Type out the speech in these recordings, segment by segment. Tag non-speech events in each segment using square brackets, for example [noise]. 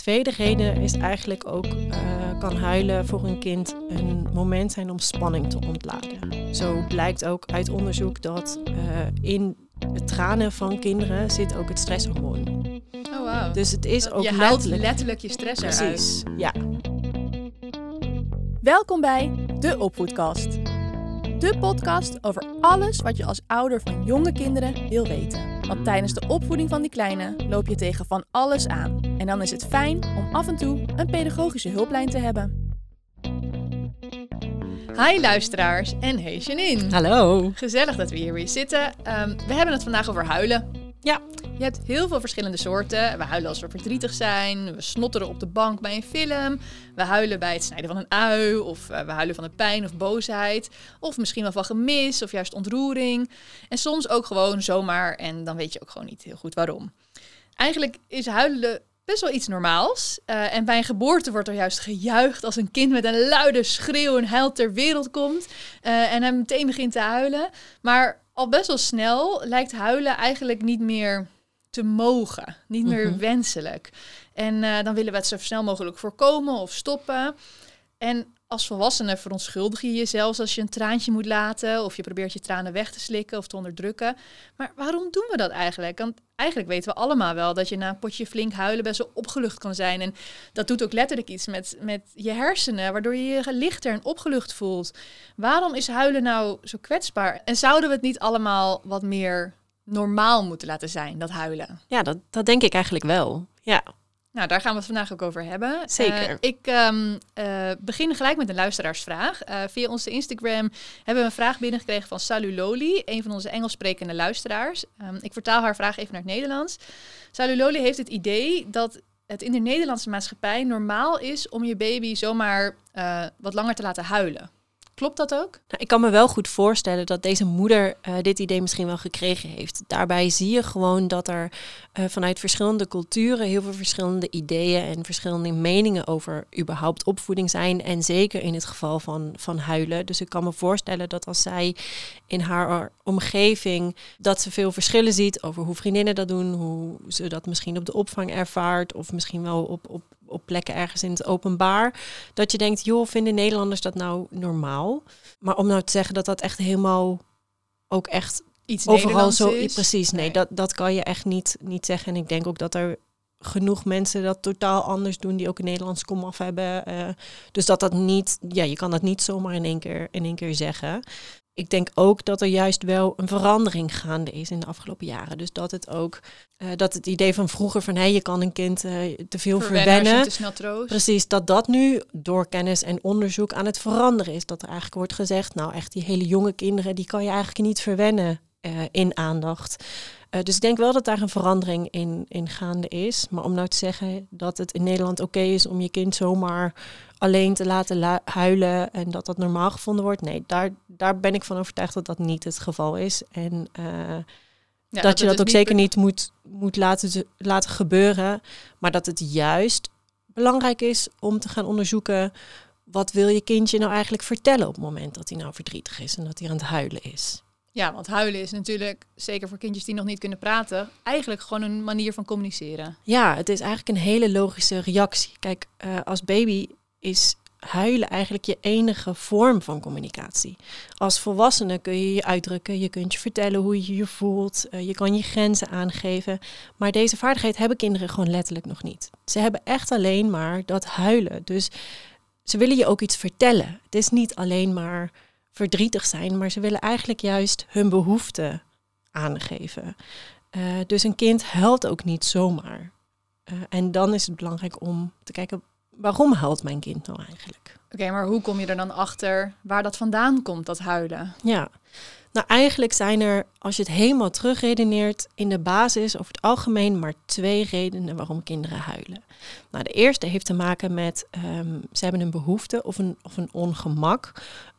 tweede reden is eigenlijk ook, uh, kan huilen voor een kind een moment zijn om spanning te ontladen. Zo blijkt ook uit onderzoek dat uh, in het tranen van kinderen zit ook het stresshormoon. Oh wow. Dus het is ook je letterlijk... letterlijk je stress eruit. Precies, ja. Welkom bij De Opvoedkast. De podcast over alles wat je als ouder van jonge kinderen wil weten. Want tijdens de opvoeding van die kleine loop je tegen van alles aan. Dan is het fijn om af en toe een pedagogische hulplijn te hebben. Hi luisteraars en hey Janine. Hallo. Gezellig dat we hier weer zitten. Ehm, we hebben het vandaag over huilen. Ja. Je hebt heel veel verschillende soorten. We huilen als we verdrietig zijn. We snotteren op de bank bij een film. We huilen bij het snijden van een ui. Of uh, we huilen van de pijn of boosheid. Of misschien wel van gemis of juist ontroering. En soms ook gewoon zomaar. En dan weet je ook gewoon niet heel goed waarom. Eigenlijk is huilen best wel iets normaals. Uh, en bij een geboorte wordt er juist gejuicht als een kind met een luide schreeuw en huil ter wereld komt. Uh, en hem meteen begint te huilen. Maar al best wel snel lijkt huilen eigenlijk niet meer te mogen, niet meer Mhm. wenselijk. En uh, dan willen we het zo snel mogelijk voorkomen of stoppen. En als volwassene verontschuldig je jezelf als je een traantje moet laten of je probeert je tranen weg te slikken of te onderdrukken. Maar waarom doen we dat eigenlijk? Want eigenlijk weten we allemaal wel dat je na een potje flink huilen best wel opgelucht kan zijn. En dat doet ook letterlijk iets met, met je hersenen, waardoor je je lichter en opgelucht voelt. Waarom is huilen nou zo kwetsbaar? En zouden we het niet allemaal wat meer normaal moeten laten zijn, dat huilen? Ja, dat, dat denk ik eigenlijk wel. Ja. Nou, daar gaan we het vandaag ook over hebben. Zeker. Uh, ik um, uh, begin gelijk met een luisteraarsvraag. Uh, via onze Instagram hebben we een vraag binnengekregen van Saluloli, een van onze Engels sprekende luisteraars. Um, ik vertaal haar vraag even naar het Nederlands. Saluloli heeft het idee dat het in de Nederlandse maatschappij normaal is om je baby zomaar wat langer te laten huilen. Klopt dat ook? Nou, ik kan me wel goed voorstellen dat deze moeder uh, dit idee misschien wel gekregen heeft. Daarbij zie je gewoon dat er uh, vanuit verschillende culturen heel veel verschillende ideeën en verschillende meningen over überhaupt opvoeding zijn. En zeker in het geval van, van huilen. Dus ik kan me voorstellen dat als zij in haar omgeving dat ze veel verschillen ziet over hoe vriendinnen dat doen, hoe ze dat misschien op de opvang ervaart of misschien wel op, op op plekken ergens in het openbaar. Dat je denkt, joh, vinden Nederlanders dat nou normaal? Maar om nou te zeggen dat dat echt helemaal ook echt iets overal zo is. precies. Nee, nee, Dat, dat kan je echt niet, niet zeggen. En ik denk ook dat er genoeg mensen dat totaal anders doen die ook een Nederlands komaf hebben. Uh, dus dat dat niet, ja, je kan dat niet zomaar in één keer, in één keer zeggen. Ik denk ook dat er juist wel een verandering gaande is in de afgelopen jaren. Dus dat het ook, uh, dat het idee van vroeger van hé, hey, je kan een kind uh, te veel verwennen. Te snel troost. Precies, dat dat nu door kennis en onderzoek aan het veranderen is. Dat er eigenlijk wordt gezegd, nou echt die hele jonge kinderen, die kan je eigenlijk niet verwennen uh, in aandacht. Uh, dus ik denk wel dat daar een verandering in, in gaande is. Maar om nou te zeggen dat het in Nederland oké okay is om je kind zomaar alleen te laten huilen en dat dat normaal gevonden wordt. Nee, daar, daar ben ik van overtuigd dat dat niet het geval is. En uh, ja, dat, dat je dat ook niet zeker niet moet, moet laten, laten gebeuren. Maar dat het juist belangrijk is om te gaan onderzoeken... wat wil je kindje nou eigenlijk vertellen op het moment dat hij nou verdrietig is... en dat hij aan het huilen is. Ja, want huilen is natuurlijk, zeker voor kindjes die nog niet kunnen praten, eigenlijk gewoon een manier van communiceren. Ja, het is eigenlijk een hele logische reactie. Kijk, uh, als baby is huilen eigenlijk je enige vorm van communicatie. Als volwassene kun je je uitdrukken, je kunt je vertellen hoe je je voelt, uh, je kan je grenzen aangeven. Maar deze vaardigheid hebben kinderen gewoon letterlijk nog niet. Ze hebben echt alleen maar dat huilen. Dus ze willen je ook iets vertellen. Het is niet alleen maar verdrietig zijn, maar ze willen eigenlijk juist hun behoeften aangeven. Uh, dus een kind huilt ook niet zomaar. Uh, en dan is het belangrijk om te kijken, waarom huilt mijn kind nou eigenlijk? Oké, okay, maar hoe kom je er dan achter waar dat vandaan komt, dat huilen? Ja, nou eigenlijk zijn er, als je het helemaal terugredeneert, in de basis over het algemeen maar twee redenen waarom kinderen huilen. Nou, de eerste heeft te maken met um, ze hebben een behoefte of een, of een ongemak.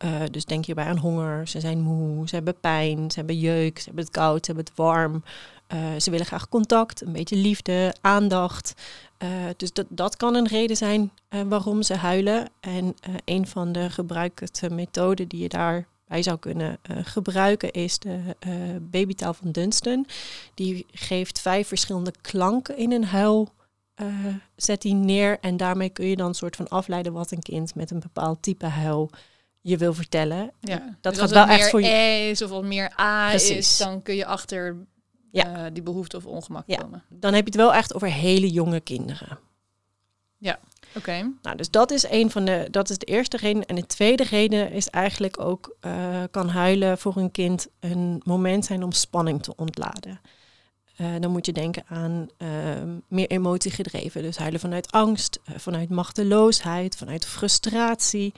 Uh, dus denk hierbij aan honger, ze zijn moe, ze hebben pijn, ze hebben jeuk, ze hebben het koud, ze hebben het warm. Uh, ze willen graag contact, een beetje liefde, aandacht. Uh, dus dat, dat kan een reden zijn waarom ze huilen. En een van de gebruikte methoden die je daarbij zou kunnen gebruiken is de babytaal van Dunstan. Die geeft vijf verschillende klanken in een huil eh, zet die neer. En daarmee kun je dan een soort van afleiden wat een kind met een bepaald type huil je wil vertellen. Ja. Dat Dus gaat wel echt voor je. Is of wat meer A is, dan kun je achter Ja. eh, die behoefte of ongemak Ja. komen. Dan heb je het wel echt over hele jonge kinderen. Oké. Nou, dus dat is een van de, dat is de eerste reden. En de tweede reden is eigenlijk ook, eh, kan huilen voor een kind een moment zijn om spanning te ontladen. Eh, dan moet je denken aan ehm, meer emotiegedreven. Dus huilen vanuit angst, eh, vanuit machteloosheid, vanuit frustratie,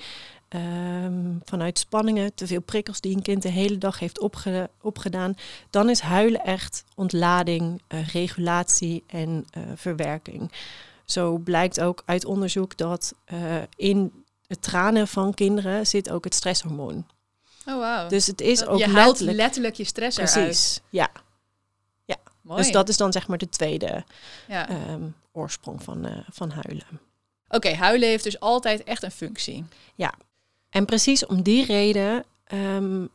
ehm, vanuit spanningen, te veel prikkels die een kind de hele dag heeft opge- opgedaan. Dan is huilen echt ontlading, regulatie en verwerking. Zo blijkt ook uit onderzoek dat eh, in het tranen van kinderen zit ook het stresshormoon. Oh, wauw. Dus het is Dat- ook je haalt letterlijk... je stress eruit. Precies, ja. Mooi. Dus dat is dan zeg maar de tweede ja. ehm, oorsprong van, eh, van huilen. Oké, huilen heeft dus altijd echt een functie. En precies om die reden ehm,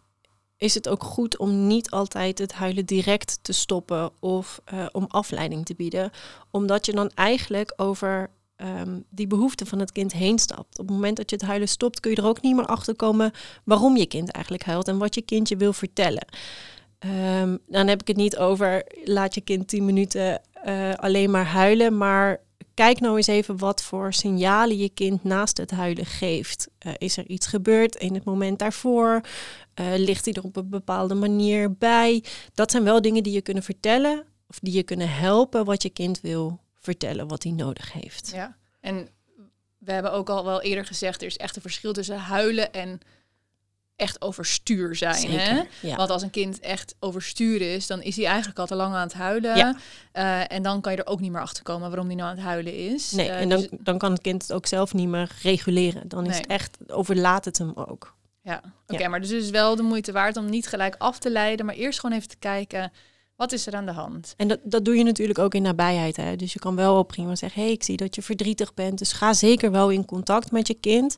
is het ook goed om niet altijd het huilen direct te stoppen of eh, om afleiding te bieden. Omdat je dan eigenlijk over ehm, die behoeften van het kind heen stapt. Op het moment dat je het huilen stopt, kun je er ook niet meer achter komen waarom je kind eigenlijk huilt en wat je kindje wil vertellen. Ehm, dan heb ik het niet over laat je kind 10 minuten eh, alleen maar huilen, maar kijk nou eens even wat voor signalen je kind naast het huilen geeft. Eh, is er iets gebeurd in het moment daarvoor? Eh, ligt hij er op een bepaalde manier bij? Dat zijn wel dingen die je kunnen vertellen of die je kunnen helpen wat je kind wil vertellen, wat hij nodig heeft. Ja. En we hebben ook al wel eerder gezegd, er is echt een verschil tussen huilen en echt overstuur zijn. Hè? Ja. Want als een kind echt overstuur is, dan is hij eigenlijk al te lang aan het huilen. Ja. Eh, en dan kan je er ook niet meer achter komen waarom hij nou aan het huilen is. Nee, Eh, en dan, dus- dan kan het kind het ook zelf niet meer reguleren. Dan is Nee. het echt, overlaat het hem ook. ja, oké, Ja. maar dus is wel de moeite waard om niet gelijk af te leiden, maar eerst gewoon even te kijken, wat is er aan de hand? En dat, dat doe je natuurlijk ook in nabijheid. Hè? Dus je kan wel op prima zeggen, hey, ik zie dat je verdrietig bent. Dus ga zeker wel in contact met je kind.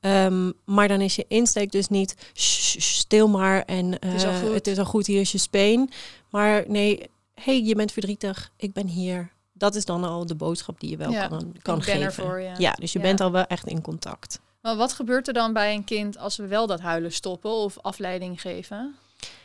Ehm, maar dan is je insteek dus niet "Shh, shh, stil maar en eh, is al goed. het is al goed, hier is je speen. Maar nee, hey, je bent verdrietig, ik ben hier. Dat is dan al de boodschap die je wel Ja, kan, kan ik ben geven. er voor je. Ja, dus je Ja. bent al wel echt in contact. Maar wat gebeurt er dan bij een kind als we wel dat huilen stoppen of afleiding geven?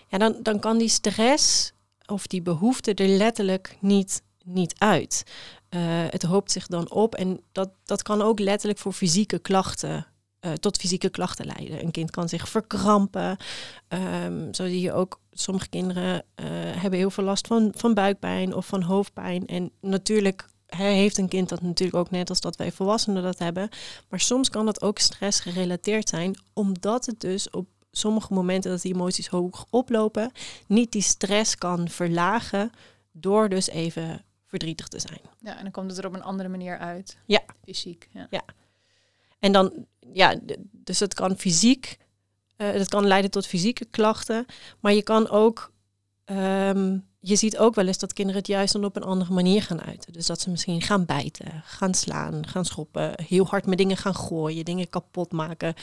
Ja, dan, dan kan die stress of die behoefte er letterlijk niet, niet uit. Eh, het hoopt zich dan op en dat, dat kan ook letterlijk voor fysieke klachten, eh, tot fysieke klachten leiden. Een kind kan zich verkrampen. Ehm, zo zie je ook, sommige kinderen eh, hebben heel veel last van, van buikpijn of van hoofdpijn. En natuurlijk heeft een kind dat natuurlijk ook net als dat wij volwassenen dat hebben. Maar soms kan dat ook stress gerelateerd zijn, omdat het dus op sommige momenten dat die emoties hoog oplopen, niet die stress kan verlagen door dus even verdrietig te zijn. Ja, en dan komt het er op een andere manier uit. Ja. Fysiek. Ja. En dan, ja, dus het kan fysiek, eh het kan leiden tot fysieke klachten, maar je kan ook, ehm, je ziet ook wel eens dat kinderen het juist dan op een andere manier gaan uiten. Dus dat ze misschien gaan bijten, gaan slaan, gaan schoppen, heel hard met dingen gaan gooien, dingen kapot maken.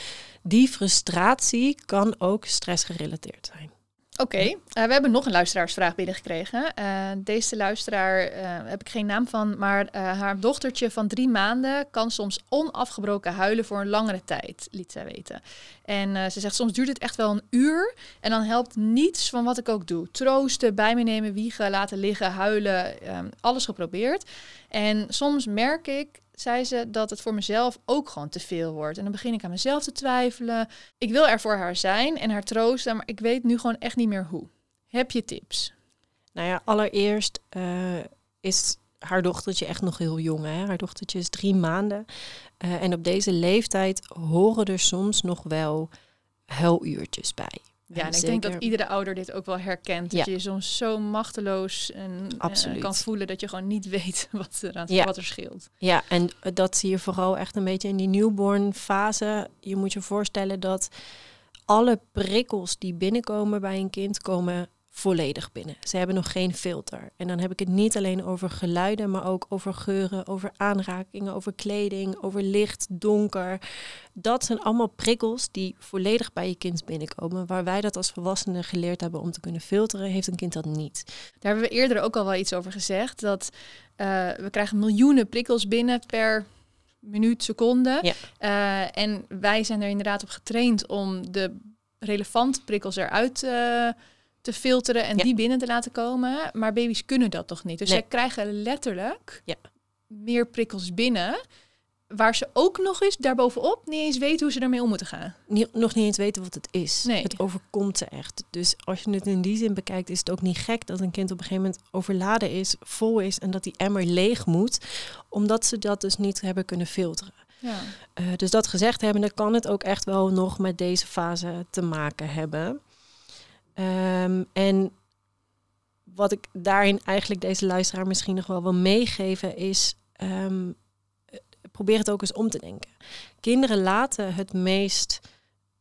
Die frustratie kan ook stressgerelateerd zijn. Oké, eh, we hebben nog een luisteraarsvraag binnengekregen. Eh deze luisteraar eh, heb ik geen naam van, maar haar dochtertje van drie maanden kan soms onafgebroken huilen voor een langere tijd, liet zij weten. En ze zegt soms duurt het echt wel een uur en dan helpt niets van wat ik ook doe. Troosten, bij me nemen, wiegen, laten liggen, huilen, ehm, alles geprobeerd. En soms merk ik, zei ze, dat het voor mezelf ook gewoon te veel wordt. En dan begin ik aan mezelf te twijfelen. Ik wil er voor haar zijn en haar troosten, maar ik weet nu gewoon echt niet meer hoe. Heb je tips? Nou ja, allereerst eh, is haar dochtertje echt nog heel jong. Hè? Haar dochtertje is drie maanden. Eh, en op deze leeftijd horen er soms nog wel huiluurtjes bij. Ja, en ik Zeker. denk dat iedere ouder dit ook wel herkent. Dat Ja. je je soms zo machteloos en eh, kan voelen dat je gewoon niet [laughs] weet wat er, aan, Ja. wat er scheelt. Ja, en dat zie je vooral echt een beetje in die newborn fase. Je moet je voorstellen dat alle prikkels die binnenkomen bij een kind komen volledig binnen. Ze hebben nog geen filter. En dan heb ik het niet alleen over geluiden, maar ook over geuren, over aanrakingen, over kleding, over licht, donker. Dat zijn allemaal prikkels die volledig bij je kind binnenkomen. Waar wij dat als volwassenen geleerd hebben om te kunnen filteren, heeft een kind dat niet. Daar hebben we eerder ook al wel iets over gezegd. Dat uh, we krijgen miljoenen prikkels binnen per minuut, seconde. Ja. Uh, en wij zijn er inderdaad op getraind om de relevante prikkels eruit uh, te filteren en Ja. die binnen te laten komen. Maar baby's kunnen dat toch niet. Dus Nee. zij krijgen letterlijk Ja. meer prikkels binnen. Waar ze ook nog eens daarbovenop niet eens weten hoe ze daarmee om moeten gaan. Niet- nog niet eens weten wat het is. Nee. Het overkomt ze echt. Dus als je het in die zin bekijkt, is het ook niet gek dat een kind op een gegeven moment overladen is, vol is en dat die emmer leeg moet, omdat ze dat dus niet hebben kunnen filteren. Ja. Eh, dus dat gezegd hebben, dan kan het ook echt wel nog met deze fase te maken hebben. Ehm, en wat ik daarin eigenlijk deze luisteraar misschien nog wel wil meegeven is, ehm, eh, probeer het ook eens om te denken. Kinderen laten het meest,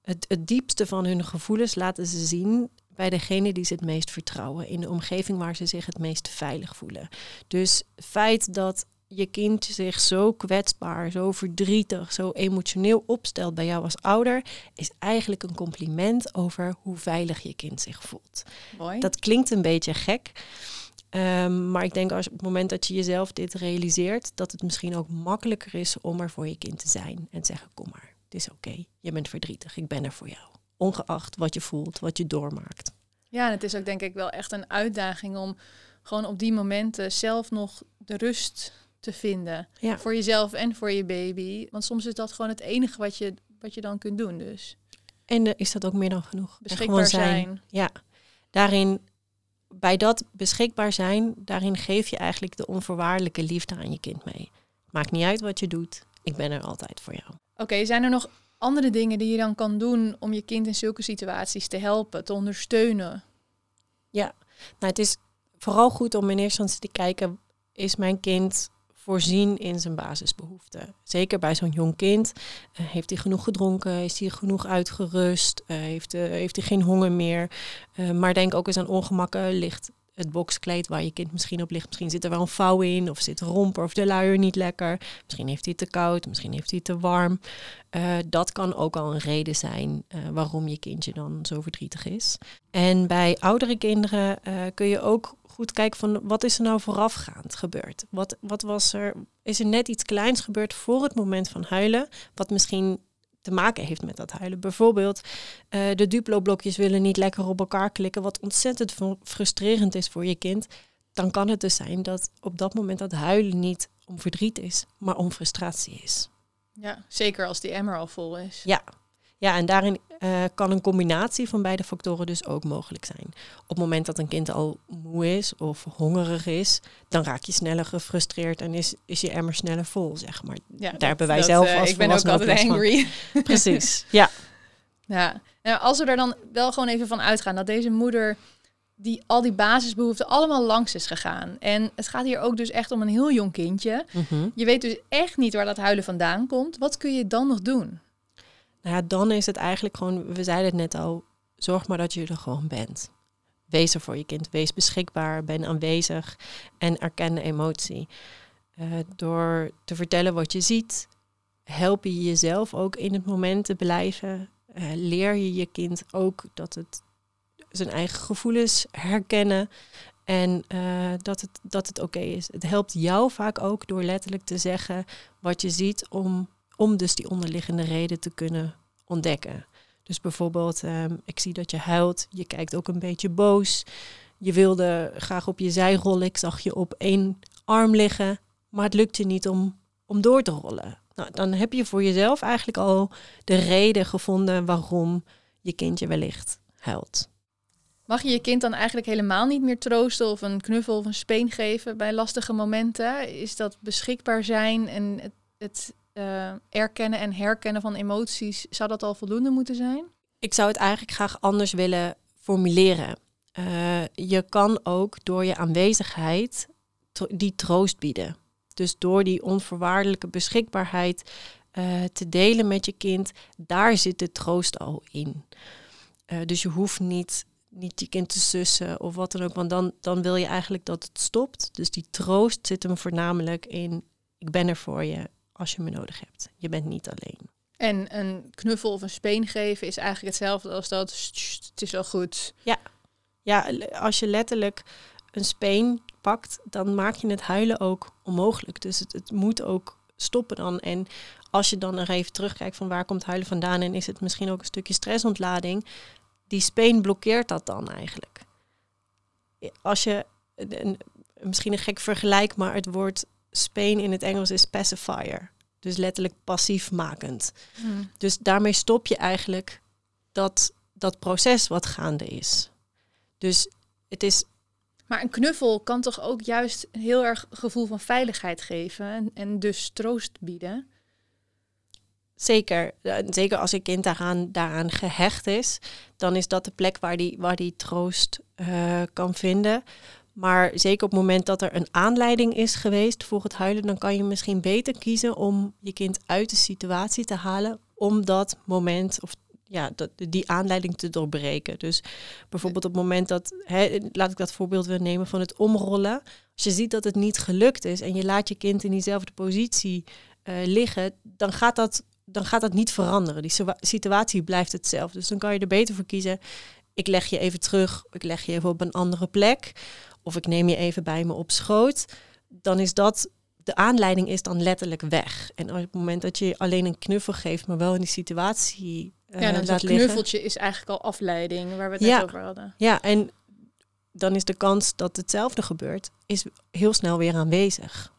het, het diepste van hun gevoelens laten ze zien bij degene die ze het meest vertrouwen, in de omgeving waar ze zich het meest veilig voelen. Dus het feit dat je kind zich zo kwetsbaar, zo verdrietig, zo emotioneel opstelt bij jou als ouder, is eigenlijk een compliment over hoe veilig je kind zich voelt. Mooi. Dat klinkt een beetje gek. ehm, maar ik denk als op het moment dat je jezelf dit realiseert, dat het misschien ook makkelijker is om er voor je kind te zijn en te zeggen: Kom maar, het is oké. Je bent verdrietig, ik ben er voor jou. Ongeacht wat je voelt, wat je doormaakt. Ja, en het is ook denk ik wel echt een uitdaging om gewoon op die momenten zelf nog de rust te vinden. Ja. Voor jezelf en voor je baby. Want soms is dat gewoon het enige wat je, wat je dan kunt doen. Dus En is dat ook meer dan genoeg? Beschikbaar zijn. Ja, daarin, bij dat beschikbaar zijn, daarin geef je eigenlijk de onvoorwaardelijke liefde aan je kind mee. Maakt niet uit wat je doet, ik ben er altijd voor jou. Oké, zijn er nog andere dingen die je dan kan doen om je kind in zulke situaties te helpen, te ondersteunen? Nou, het is vooral goed om in eerste instantie te kijken, is mijn kind voorzien in zijn basisbehoeften? Zeker bij zo'n jong kind. Eh, heeft hij genoeg gedronken? Is hij genoeg uitgerust? Eh, heeft, eh, heeft hij geen honger meer? Maar denk ook eens aan ongemakken. Ligt het boxkleed waar je kind misschien op ligt. Misschien zit er wel een vouw in, of zit romper of de luier niet lekker. Misschien heeft hij te koud, misschien heeft hij te warm. Dat kan ook al een reden zijn waarom je kindje dan zo verdrietig is. En bij oudere kinderen kun je ook goed kijken van wat is er nou voorafgaand gebeurd? Wat, wat was er? Is er net iets kleins gebeurd voor het moment van huilen, wat misschien te maken heeft met dat huilen? Bijvoorbeeld, eh, de Duplo-blokjes willen niet lekker op elkaar klikken, wat ontzettend fru- frustrerend is voor je kind. Dan kan het dus zijn dat op dat moment dat huilen niet om verdriet is, maar om frustratie is. Ja, zeker als die emmer al vol is. Ja, ja en daarin eh, kan een combinatie van beide factoren dus ook mogelijk zijn. Op het moment dat een kind al moe is of hongerig is, dan raak je sneller gefrustreerd en is, is je emmer sneller vol, zeg maar. Ja, Daar hebben wij dat, zelf eh, als Ik ben ook altijd van. angry. [laughs] Precies, [laughs] ja. Ja, nou, als we er dan wel gewoon even van uitgaan dat deze moeder die al die basisbehoeften allemaal langs is gegaan. En het gaat hier ook dus echt om een heel jong kindje. Mhm. Je weet dus echt niet waar dat huilen vandaan komt. Wat kun je dan nog doen? Nou ja, dan is het eigenlijk gewoon, we zeiden het net al, zorg maar dat je er gewoon bent. Wees er voor je kind, wees beschikbaar, ben aanwezig en erken de emotie. Eh, door te vertellen wat je ziet, help je jezelf ook in het moment te blijven. Eh, leer je je kind ook dat het zijn eigen gevoelens herkennen en eh, dat het, dat het oké is. Het helpt jou vaak ook door letterlijk te zeggen wat je ziet om om dus die onderliggende reden te kunnen ontdekken. Dus bijvoorbeeld, ehm, ik zie dat je huilt, je kijkt ook een beetje boos. Je wilde graag op je zij rollen, ik zag je op één arm liggen, maar het lukt je niet om, om door te rollen. Nou, dan heb je voor jezelf eigenlijk al de reden gevonden waarom je kindje wellicht huilt. Mag je je kind dan eigenlijk helemaal niet meer troosten of een knuffel of een speen geven bij lastige momenten? Is dat beschikbaar zijn en het, het eh, erkennen en herkennen van emoties, zou dat al voldoende moeten zijn? Ik zou het eigenlijk graag anders willen formuleren. Eh, je kan ook door je aanwezigheid die troost bieden. Dus door die onvoorwaardelijke beschikbaarheid eh, te delen met je kind, daar zit de troost al in. Dus je hoeft niet niet je kind te sussen of wat dan ook. Want dan, dan wil je eigenlijk dat het stopt. Dus die troost zit hem voornamelijk in, ik ben er voor je als je me nodig hebt. Je bent niet alleen. En een knuffel of een speen geven is eigenlijk hetzelfde als dat, "Sst, het is wel goed. Ja, le- als je letterlijk een speen pakt, dan maak je het huilen ook onmogelijk. Dus het, het moet ook stoppen dan. En als je dan nog even terugkijkt van waar komt huilen vandaan en is het misschien ook een stukje stressontlading, die speen blokkeert dat dan eigenlijk. Als je, een, misschien een gek vergelijk, maar het woord speen in het Engels is pacifier. Dus letterlijk passief makend. Dus daarmee stop je eigenlijk dat, dat proces wat gaande is. Dus het is Maar een knuffel kan toch ook juist een heel erg gevoel van veiligheid geven en, en dus troost bieden. zeker, zeker als een kind daaraan, daaraan gehecht is, dan is dat de plek waar die, waar die troost eh, kan vinden. Maar zeker op het moment dat er een aanleiding is geweest voor het huilen, dan kan je misschien beter kiezen om je kind uit de situatie te halen om dat moment of ja, die aanleiding te doorbreken. Dus bijvoorbeeld op het moment dat, hè, laat ik dat voorbeeld weer nemen van het omrollen. Als je ziet dat het niet gelukt is en je laat je kind in diezelfde positie eh, liggen, dan gaat dat dan gaat dat niet veranderen. Die situa- situatie blijft hetzelfde. Dus dan kan je er beter voor kiezen. Ik leg je even terug, ik leg je even op een andere plek. Of ik neem je even bij me op schoot. Dan is dat, de aanleiding is dan letterlijk weg. En op het moment dat je alleen een knuffel geeft, maar wel in die situatie eh, ja, dan laat dat liggen. knuffeltje is eigenlijk al afleiding, waar we het Ja. net over hadden. Ja, en dan is de kans dat hetzelfde gebeurt, is heel snel weer aanwezig.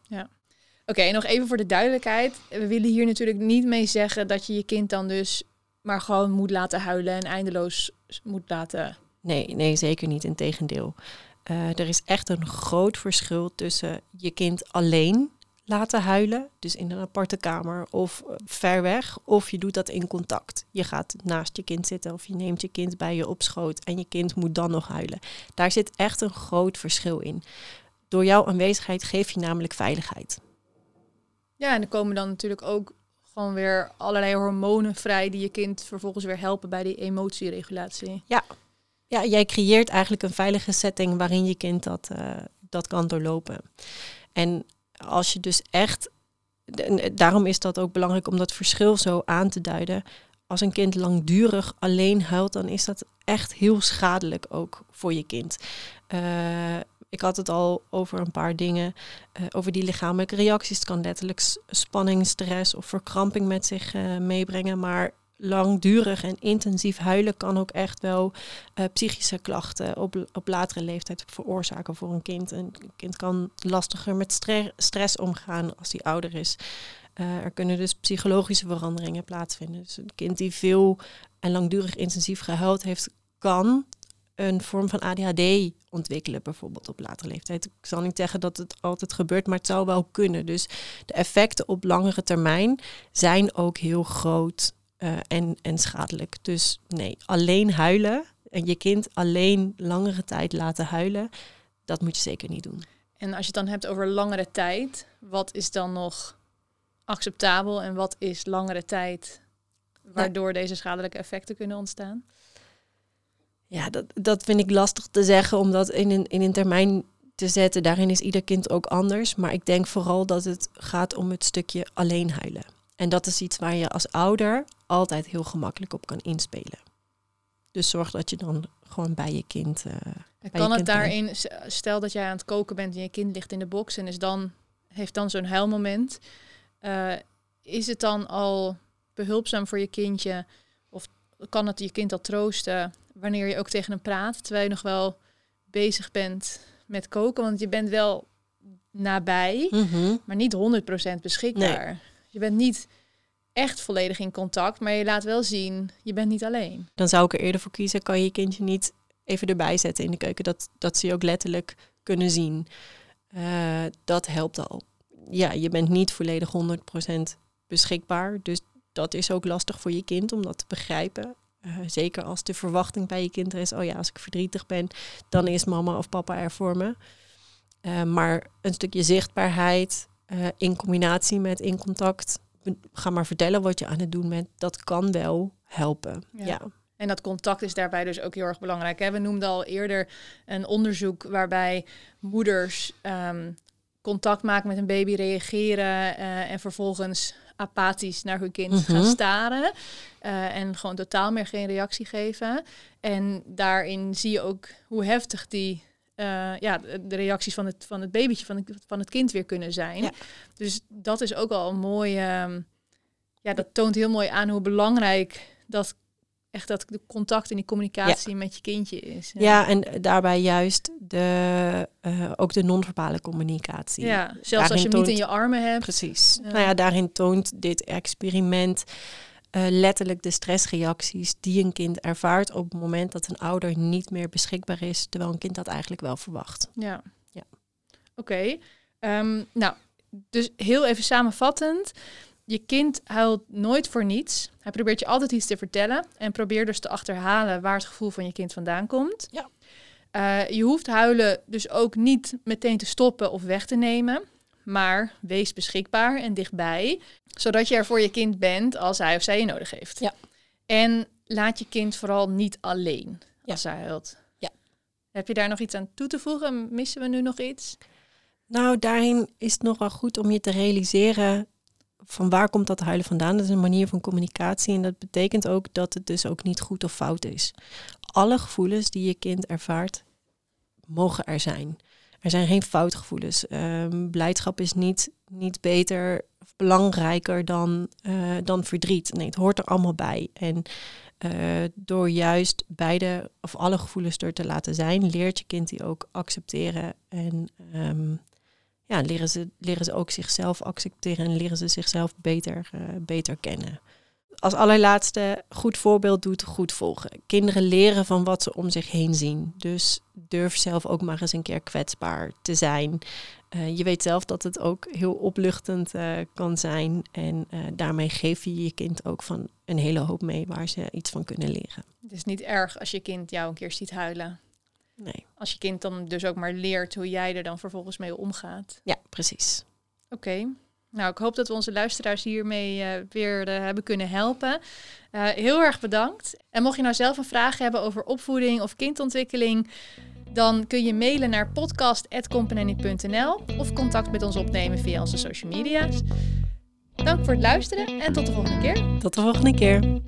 Oké, en nog even voor de duidelijkheid. We willen hier natuurlijk niet mee zeggen dat je je kind dan dus maar gewoon moet laten huilen en eindeloos moet laten. Nee, nee, zeker niet. Integendeel. Eh er is echt een groot verschil tussen je kind alleen laten huilen, dus in een aparte kamer of eh, ver weg, of je doet dat in contact. Je gaat naast je kind zitten of je neemt je kind bij je op schoot en je kind moet dan nog huilen. Daar zit echt een groot verschil in. Door jouw aanwezigheid geef je namelijk veiligheid. Ja, en er komen dan natuurlijk ook gewoon weer allerlei hormonen vrij die je kind vervolgens weer helpen bij die emotieregulatie. Ja, jij creëert eigenlijk een veilige setting waarin je kind dat, eh, dat kan doorlopen. En als je dus echt, daarom is dat ook belangrijk om dat verschil zo aan te duiden. Als een kind langdurig alleen huilt, dan is dat echt heel schadelijk ook voor je kind. Eh, ik had het al over een paar dingen, eh, over die lichamelijke reacties. Het kan letterlijk spanning, stress of verkramping met zich eh, meebrengen. Maar langdurig en intensief huilen kan ook echt wel eh, psychische klachten op, op latere leeftijd veroorzaken voor een kind. Een kind kan lastiger met stre- stress omgaan als die ouder is. Er kunnen dus psychologische veranderingen plaatsvinden. Dus een kind die veel en langdurig intensief gehuild heeft, kan een vorm van ADHD ontwikkelen, bijvoorbeeld op latere leeftijd. Ik zal niet zeggen dat het altijd gebeurt, maar het zou wel kunnen. Dus de effecten op langere termijn zijn ook heel groot eh, en, en schadelijk. Dus nee, alleen huilen en je kind alleen langere tijd laten huilen, dat moet je zeker niet doen. En als je het dan hebt over langere tijd, wat is dan nog acceptabel en wat is langere tijd waardoor deze schadelijke effecten kunnen ontstaan? Ja, dat, dat vind ik lastig te zeggen, omdat in een, in een termijn te zetten, daarin is ieder kind ook anders. Maar ik denk vooral dat het gaat om het stukje alleen huilen. En dat is iets waar je als ouder altijd heel gemakkelijk op kan inspelen. Dus zorg dat je dan gewoon bij je kind. En je kan het kind daarin, s- stel dat jij aan het koken bent en je kind ligt in de box en is dan, heeft dan zo'n huilmoment. eh, is het dan al behulpzaam voor je kindje? Of kan het je kind al troosten wanneer je ook tegen hem praat, terwijl je nog wel bezig bent met koken? Want je bent wel nabij, mhm. maar niet 100% beschikbaar. Je bent niet echt volledig in contact, maar je laat wel zien, je bent niet alleen. Dan zou ik er eerder voor kiezen, kan je je kindje niet even erbij zetten in de keuken. Dat, dat ze je ook letterlijk kunnen zien. Eh, dat helpt al. Ja, je bent niet volledig 100% beschikbaar. Dus dat is ook lastig voor je kind om dat te begrijpen. Eh, zeker als de verwachting bij je kind is, oh ja, als ik verdrietig ben, dan is mama of papa er voor me. Eh, maar een stukje zichtbaarheid eh, in combinatie met in contact, ga maar vertellen wat je aan het doen bent, dat kan wel helpen. Ja. ja. En dat contact is daarbij dus ook heel erg belangrijk. Hè? We noemden al eerder een onderzoek waarbij moeders ehm, contact maken met een baby, reageren uh, en vervolgens apathisch naar hun kind gaan Mhm. staren. eh, en gewoon totaal meer geen reactie geven. En daarin zie je ook hoe heftig die eh, ja, de reacties van het, van het babytje, van het, van het kind weer kunnen zijn. Ja. Dus dat is ook al een mooie. ja, dat toont heel mooi aan hoe belangrijk dat echt dat de contact en die communicatie met je kindje is. Ja, en daarbij juist de, eh, ook de non-verbale communicatie. Ja, zelfs als je hem niet in je armen hebt. Precies. Ja. Nou ja, daarin toont dit experiment eh, letterlijk de stressreacties die een kind ervaart op het moment dat een ouder niet meer beschikbaar is, terwijl een kind dat eigenlijk wel verwacht. Ja. Ja. Oké. Ehm, nou, dus heel even samenvattend. Je kind huilt nooit voor niets. Hij probeert je altijd iets te vertellen. En probeer dus te achterhalen waar het gevoel van je kind vandaan komt. Ja. Eh, je hoeft huilen dus ook niet meteen te stoppen of weg te nemen. Maar wees beschikbaar en dichtbij. Zodat je er voor je kind bent als hij of zij je nodig heeft. Ja. En laat je kind vooral niet alleen Ja. als hij huilt. Ja. Heb je daar nog iets aan toe te voegen? Missen we nu nog iets? Nou, daarin is het nog wel goed om je te realiseren van waar komt dat huilen vandaan. Dat is een manier van communicatie en dat betekent ook dat het dus ook niet goed of fout is. Alle gevoelens die je kind ervaart, mogen er zijn. Er zijn geen foutgevoelens. Ehm blijdschap is niet, niet beter of belangrijker dan, eh, dan verdriet. Nee, het hoort er allemaal bij. En eh, door juist beide of alle gevoelens er te laten zijn, leert je kind die ook accepteren. En ehm, ja, leren, ze, leren ze ook zichzelf accepteren en leren ze zichzelf beter, eh, beter kennen. Als allerlaatste, goed voorbeeld doet goed volgen. Kinderen leren van wat ze om zich heen zien. Dus durf zelf ook maar eens een keer kwetsbaar te zijn. Eh, je weet zelf dat het ook heel opluchtend eh, kan zijn. En daarmee geef je je kind ook van een hele hoop mee waar ze iets van kunnen leren. Het is niet erg als je kind jou een keer ziet huilen. Nee. Als je kind dan dus ook maar leert hoe jij er dan vervolgens mee omgaat. Ja, precies. Oké. Nou, ik hoop dat we onze luisteraars hiermee eh, weer eh, hebben kunnen helpen. Eh, heel erg bedankt. En mocht je nou zelf een vraag hebben over opvoeding of kindontwikkeling, dan kun je mailen naar podcast.company.nl of contact met ons opnemen via onze social media's. Dank voor het luisteren en tot de volgende keer. Tot de volgende keer.